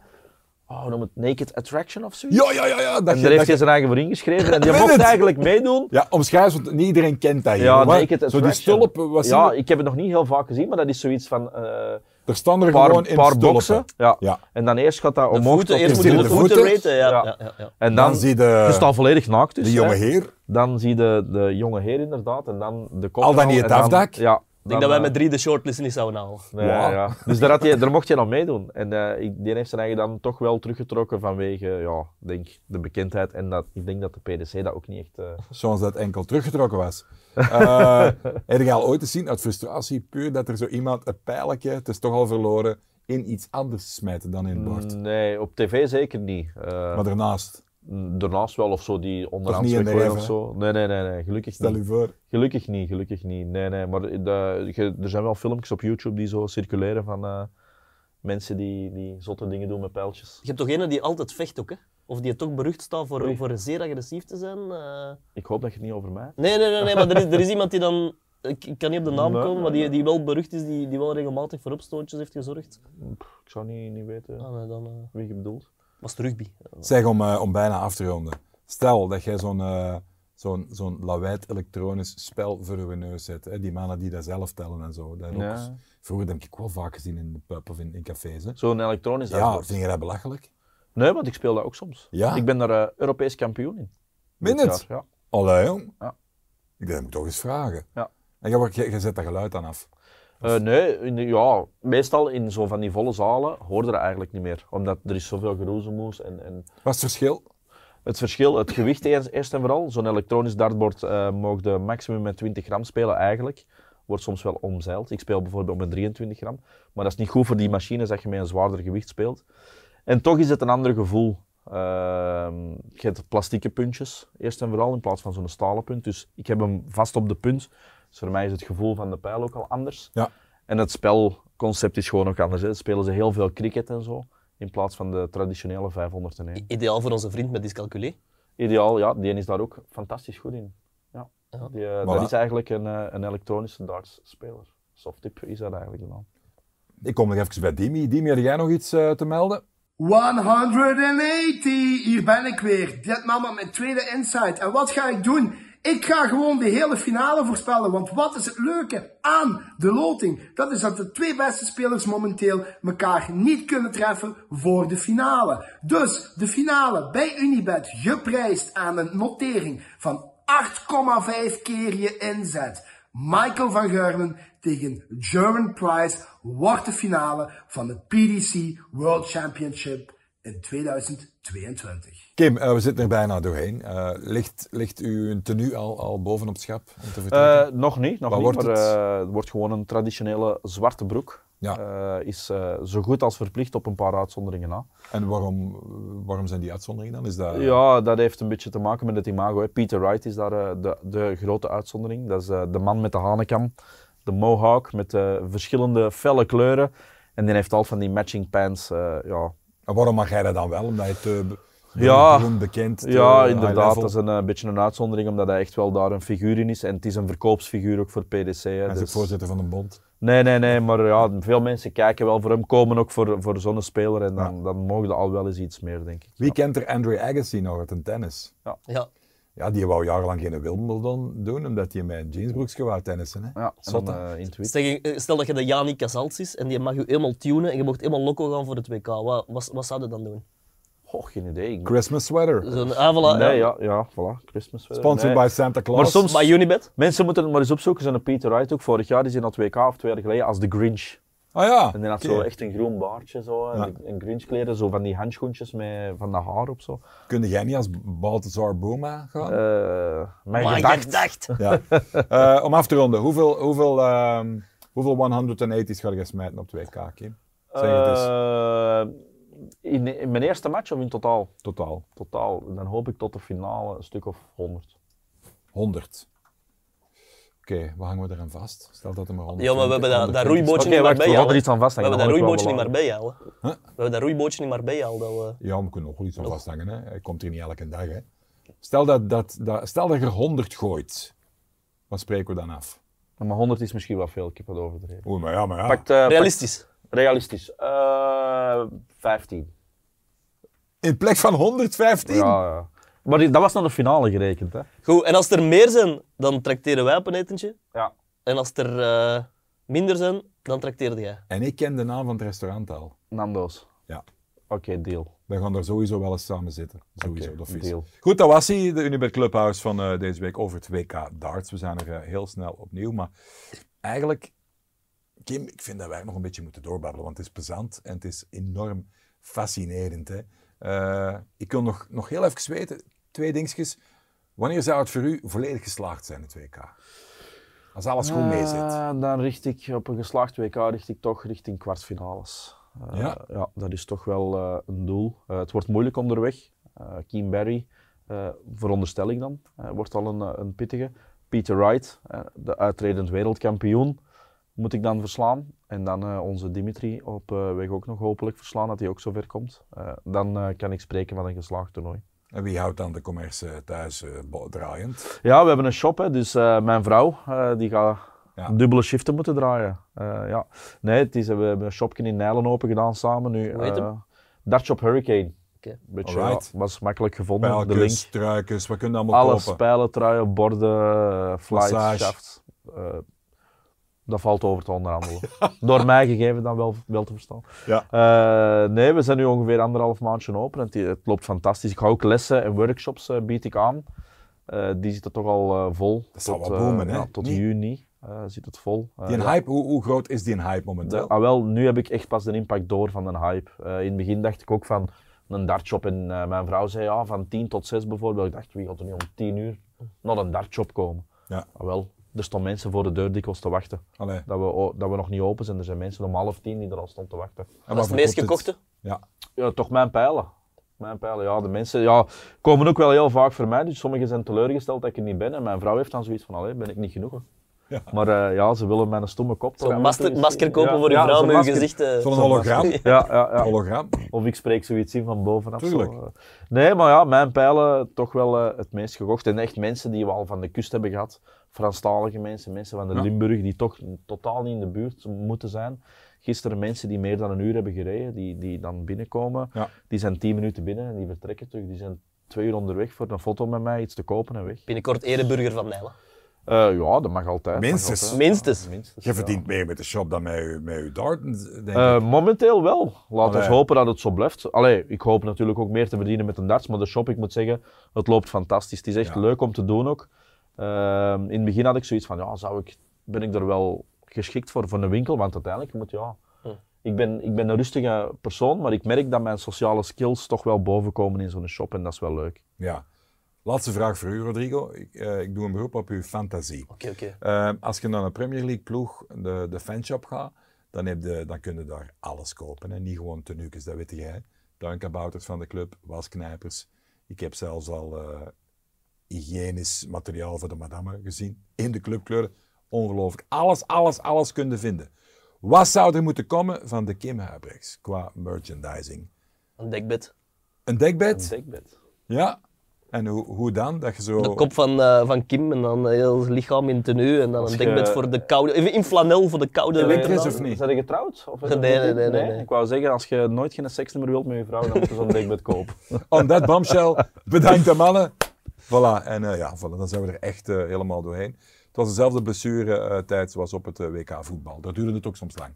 oh, noem het Naked Attraction of zoiets. Ja, ja, ja, ja. Dat En je, daar heeft je- hij zijn eigen voor ingeschreven en die *laughs* weet mocht eigenlijk meedoen. ja, omschrijf, want niet iedereen kent dat hier. Ja? Naked Zo die Attraction. stulp, was Ja, ik heb het nog niet heel vaak gezien, maar dat is zoiets van eh er staan er paar, gewoon in paar boksen. Ja. Ja. En dan eerst gaat dat De omhoog voeten, tot eerst moeten je we de de voeten voeten? raten. Ja, Ja. ja. Ja, ja. En Dan, dan, zie je je staat volledig naakt dus. de jonge hè. heer. Dan zie je de, de jonge heer inderdaad en dan de kop. Al dan niet het afdak? Ja. Ik denk dat wij eh, met drie de shortlist niet zouden halen. Nee, ja. Dus daar, had hij, daar mocht je nog meedoen. En eh, ik, die heeft zijn eigen dan toch wel teruggetrokken vanwege ja, denk, de bekendheid. En dat, ik denk dat de PDC dat ook niet echt... eh, Zoals dat enkel teruggetrokken was. Eh heb je al ooit te zien uit frustratie, puur dat er zo iemand een pijltje, het is toch al verloren, in iets anders smijten dan in het bord? Nee, op tv zeker niet. Eh, Maar daarnaast. daarnaast wel of zo, die de weggooien of zo. Nee, nee, nee, nee, gelukkig Stel niet. u voor. Gelukkig niet, gelukkig niet. Nee, nee, maar de, je- er zijn wel filmpjes op YouTube die zo circuleren van eh, mensen die, die zotte dingen doen met pijltjes. Je hebt toch ene die altijd vecht ook, hè? Of die toch berucht staat voor, Oei. voor zeer agressief te zijn? eh. Ik hoop dat je het niet over mij hebt. Nee, nee, nee, nee, maar er is, er is iemand die dan... Ik, ik kan niet op de naam Nee, komen, maar die, die wel berucht is, die, die wel regelmatig voor opstootjes heeft gezorgd. Pff, Ik zou niet, niet weten Ah, nee, dan eh, wie je bedoelt. was het rugby. Zeg, om, eh, om bijna af te ronden. Stel dat jij zo'n eh zo'n zo'n lawaait elektronisch spel voor je neus zet. Hè? Die mannen die dat zelf tellen en zo. Dat ook- Ja. Vroeger heb ik wel vaak gezien in de pub of in, in cafés. Zo'n elektronisch Ja, dashboard. vind je dat belachelijk? Nee, want ik speel dat ook soms. Ja? Ik ben daar eh, Europees kampioen in. Meen dit het? jaar, Ja. Allee, jong. Ja. Ik denk, dat moet ik toch eens vragen. Ja. En je, je, je zet dat geluid aan af. Eh, nee, in de- ja, meestal in zo van die volle zalen hoorde dat eigenlijk niet meer. Omdat er is zoveel geroezemoes en, en Wat is het verschil? Het verschil, het gewicht eerst, eerst en vooral. Zo'n elektronisch dartbord eh mogen de maximum met 20 gram spelen eigenlijk. Wordt soms wel omzeild. Ik speel bijvoorbeeld met 23 gram. Maar dat is niet goed voor die machines dat je met een zwaarder gewicht speelt. En toch is het een ander gevoel. Ehm, je hebt plastieke puntjes, eerst en vooral, in plaats van zo'n stalen punt. Dus ik heb hem vast op de punt. Dus voor mij is het gevoel van de pijl ook al anders. Ja. En het spelconcept is gewoon ook anders. Hè. Spelen ze heel veel cricket en zo, in plaats van de traditionele 501. Ideaal voor onze vriend met dyscalculie. Ideaal, ja, die is daar ook fantastisch goed in. Ja. Ja. Die, eh, Voilà. Dat is eigenlijk een, eh, een elektronische darts-speler. Softtip is dat eigenlijk dan. Ik kom nog even bij Dimi. Dimi, had jij nog iets eh, te melden? 180, hier ben ik weer. Ditmaal met mijn tweede insight. En wat ga ik doen? Ik ga gewoon de hele finale voorspellen. Want wat is het leuke aan de loting? Dat is dat de twee beste spelers momenteel elkaar niet kunnen treffen voor de finale. Dus de finale bij Unibet geprijsd aan een notering van 8,5 keer je inzet. Michael van Geurnen tegen German Price wordt de finale van het PDC World Championship in 2022. Kim, eh, we zitten er bijna doorheen. Eh, ligt, ligt uw tenue al, al boven op het schap om te? Eh, nog niet, nog Wat niet wordt maar het? het wordt gewoon een traditionele zwarte broek. Ja. Eh, is eh, zo goed als verplicht op een paar uitzonderingen na. En waarom, waarom zijn die uitzonderingen dan? Is dat... Ja, dat heeft een beetje te maken met het imago. Hè. Peter Wright is daar eh, de, de grote uitzondering. Dat is de man met de hanekam, de mohawk met verschillende felle kleuren. En die heeft al van die matching pants. ja, En waarom mag jij dat dan wel? Omdat je te Ja. bekend, te Ja, inderdaad. Dat is een beetje een uitzondering, omdat hij echt wel daar een figuur in is. En het is een verkoopsfiguur ook voor PDC. Hè, Hij is ook dus- voorzitter van de bond. Nee, nee, nee, maar ja, veel mensen kijken wel voor hem, komen ook voor, voor zo'n speler. En dan, dan mogen er al wel eens iets meer, denk ik. Wie kent er Andre Agassi nog uit een tennis? Ja. Ja, die wou jarenlang geen Wimbledon doen, omdat hij met een jeansbroekje wou tennissen. Hè? Ja, dan, eh. Stel, je- stel dat je de Janik Casals is en die mag je helemaal tunen en je mocht helemaal loco gaan voor het WK. Wat, wat, wat zou je dan doen? Goh, geen idee. Ik... Christmas sweater. Zo'n aanval Nee, ja, ja, voilà. Christmas weather. Sponsored Nee. by Santa Claus. Maar soms- Bij Unibet? Mensen moeten het maar eens opzoeken. Zo'n Peter Wright ook. Vorig jaar is hij naar het WK of twee jaar geleden als de Grinch. Ah ja. En die had zo echt een groen baardje zo, en Ja. die- en Grinch kleren, zo van die handschoentjes met van dat haar op zo. Kun jij niet als Balthazar Boma gaan? Eh mijn Maar gedacht. gedacht. *laughs* Ja. Eh, om af te ronden, hoeveel, hoeveel, ehm hoeveel 180's ga je smijten op 2K, Kim? Zeg het eens. Eh, in, in mijn eerste match of in totaal? Totaal. Totaal. Dan hoop ik tot de finale een stuk of 100. 100. Oké, wat hangen we eraan vast? Stel dat er maar 100 Ja, maar we hebben dat, dat 120. roeibootje niet wacht, we Marbella. gaan er iets aan We hebben dat roeibootje niet Marbella. hè. Huh? We hebben dat roeibootje niet Marbella al. Dat we... Ja, we kunnen nog wel iets aan vasthangen. Hè. Hij komt hier niet elke dag. Hè. Stel, dat, dat, dat, stel dat je er 100 gooit. Wat spreken we dan af? Maar 100 is misschien wel veel, ik heb het overdreven. Oeh, maar ja, maar ja. Pakt, eh, Realistisch. Realistisch. Eh 15. In plek van 115? Ja, ja. Maar die- dat was naar de finale gerekend, hè? Goed, en als er meer zijn, dan tracteren wij op een etentje. Ja. En als er eh, minder zijn, dan trakteerde jij. En ik ken de naam van het restaurant al. Nando's. Ja. Oké, deal. We gaan daar sowieso wel eens samen zitten. Sowieso, Oké, dat is. deal. Goed, dat was hij, de Unibet Clubhouse van eh, deze week over het WK darts. We zijn er eh, heel snel opnieuw, maar eigenlijk, Kim, ik vind dat wij nog een beetje moeten doorbabbelen, want het is plezant en het is enorm fascinerend. Hè? Eh, ik wil nog, nog heel even weten, twee dingetjes. Wanneer zou het voor u volledig geslaagd zijn, het WK? Als alles goed mee zit. Eh, dan richt ik op een geslaagd WK richt ik toch richting kwartfinales. Eh, Ja? ja, dat is toch wel een doel. Het wordt moeilijk onderweg. Keen Barry, eh, veronderstel ik dan, wordt al een, een pittige. Peter Wright, de uitredend wereldkampioen, moet ik dan verslaan. En dan eh, onze Dimitri op eh, weg ook nog hopelijk verslaan, dat hij ook zover komt. Eh, dan eh, kan ik spreken van een geslaagd toernooi. En wie houdt dan de commerce thuis draaiend? Ja, we hebben een shop, hè, dus eh, mijn vrouw eh, die gaat Ja. dubbele shiften moeten draaien. Eh, ja. Nee, het is, we hebben een shopje in Nijlen open gedaan samen nu. Hoe heet hem? eh, Dartshop Hurricane. Oké. Beetje, ja, was makkelijk gevonden, de link. Pijltjes, truikens, wat kun je allemaal Alles, kopen? pijlen, truien, borden, flights, Massage. shafts. Eh, dat valt over te onderhandelen. Door mij gegeven dan wel, wel te verstaan. Ja. Eh, nee, we zijn nu ongeveer anderhalf maandje open en het, het loopt fantastisch. Ik ga ook lessen en workshops eh, bied ik aan. Eh, die zitten toch al vol. Dat zal tot, wel boomen, hè? ja, tot juni zit het vol. Die ja. hype, hoe, hoe groot is die hype momenteel? Ah, wel, nu heb ik echt pas de impact door van een hype. In het begin dacht ik ook van een dartshop en mijn vrouw zei ja, van 10 tot 6 bijvoorbeeld. Ik dacht, wie gaat er nu om 10 uur naar een dartshop komen? Ja. Ah, wel, er stonden mensen voor de deur dikwijls te wachten. Allee. Dat we, dat we nog niet open zijn. Er zijn mensen om half tien die er al stonden te wachten. En Dat is wat het meest gekochte? Ja. Ja, toch mijn pijlen. Mijn pijlen, ja. De mensen ja, komen ook wel heel vaak voor mij. Dus sommigen zijn teleurgesteld dat ik er niet ben. En mijn vrouw heeft dan zoiets van, allee, ben ik niet genoeg? Ja. Maar eh, ja, ze willen mijn stomme kop. Zo'n masker, masker kopen Ja, voor je ja, vrouw met je gezicht. eh, Zo'n hologram. *laughs* Ja, ja, ja. Hologram. Of ik spreek zoiets in van bovenaf. zo. Tuurlijk. Nee, maar ja, mijn pijlen toch wel eh, het meest gekocht. En echt mensen die we al van de kust hebben gehad. Franstalige mensen, mensen van de Ja. Limburg, die toch totaal niet in de buurt moeten zijn. Gisteren mensen die meer dan een uur hebben gereden, die, die dan binnenkomen. Ja. Die zijn tien minuten binnen en die vertrekken terug. Die zijn twee uur onderweg voor een foto met mij, iets te kopen en weg. Binnenkort ereburger van Nijlen. Eh, ja, dat mag altijd. mag Minstens. altijd. Minstens. Minstens, Je ja. verdient meer met de shop dan met je, met je darten, denk Eh, ik. momenteel wel. Laten we hopen dat het zo blijft. Allee, ik hoop natuurlijk ook meer te verdienen met een darts, maar de shop, ik moet zeggen, het loopt fantastisch. Het is echt Ja. leuk om te doen ook. Ehm, in het begin had ik zoiets van, ja, zou ik, ben ik er wel geschikt voor, voor een winkel? Want uiteindelijk moet, ja... Ik ben, ik ben een rustige persoon, maar ik merk dat mijn sociale skills toch wel bovenkomen in zo'n shop en dat is wel leuk. Ja. Laatste vraag voor u, Rodrigo. Ik, eh, ik doe een beroep op uw fantasie. Oké, oké. Eh, als je naar een Premier League ploeg, de, de fanshop gaat, dan, heb je, dan kun je daar alles kopen. Hè? Niet gewoon tenuukjes, dat weet jij. Duinkabouters van de club, wasknijpers. Ik heb zelfs al eh, hygiënisch materiaal voor de madame gezien. In de clubkleuren. Ongelooflijk. Alles, alles, alles kun je vinden. Wat zou er moeten komen van de Kim Huibrechts qua merchandising? Een dekbed. Een dekbed? Een dekbed. Ja. En hoe, hoe dan? Dat je zo... De kop van, eh, van Kim en dan heel het lichaam in tenue en dan Als een je- dekbed voor de koude... Even in flanel voor de koude Ja, winter. dan. of niet? Zijn je getrouwd? Of is Nee, nee, nee, nee. Ik wou zeggen, als je nooit geen seksnummer wilt met je vrouw, dan moet je zo'n dekbed kopen. On that bombshell. Bedankt de mannen. Voilà. En eh, ja, voilà, dan zijn we er echt eh, helemaal doorheen. Het was dezelfde blessure eh, tijd zoals op het WK voetbal. Daar duurde het ook soms lang.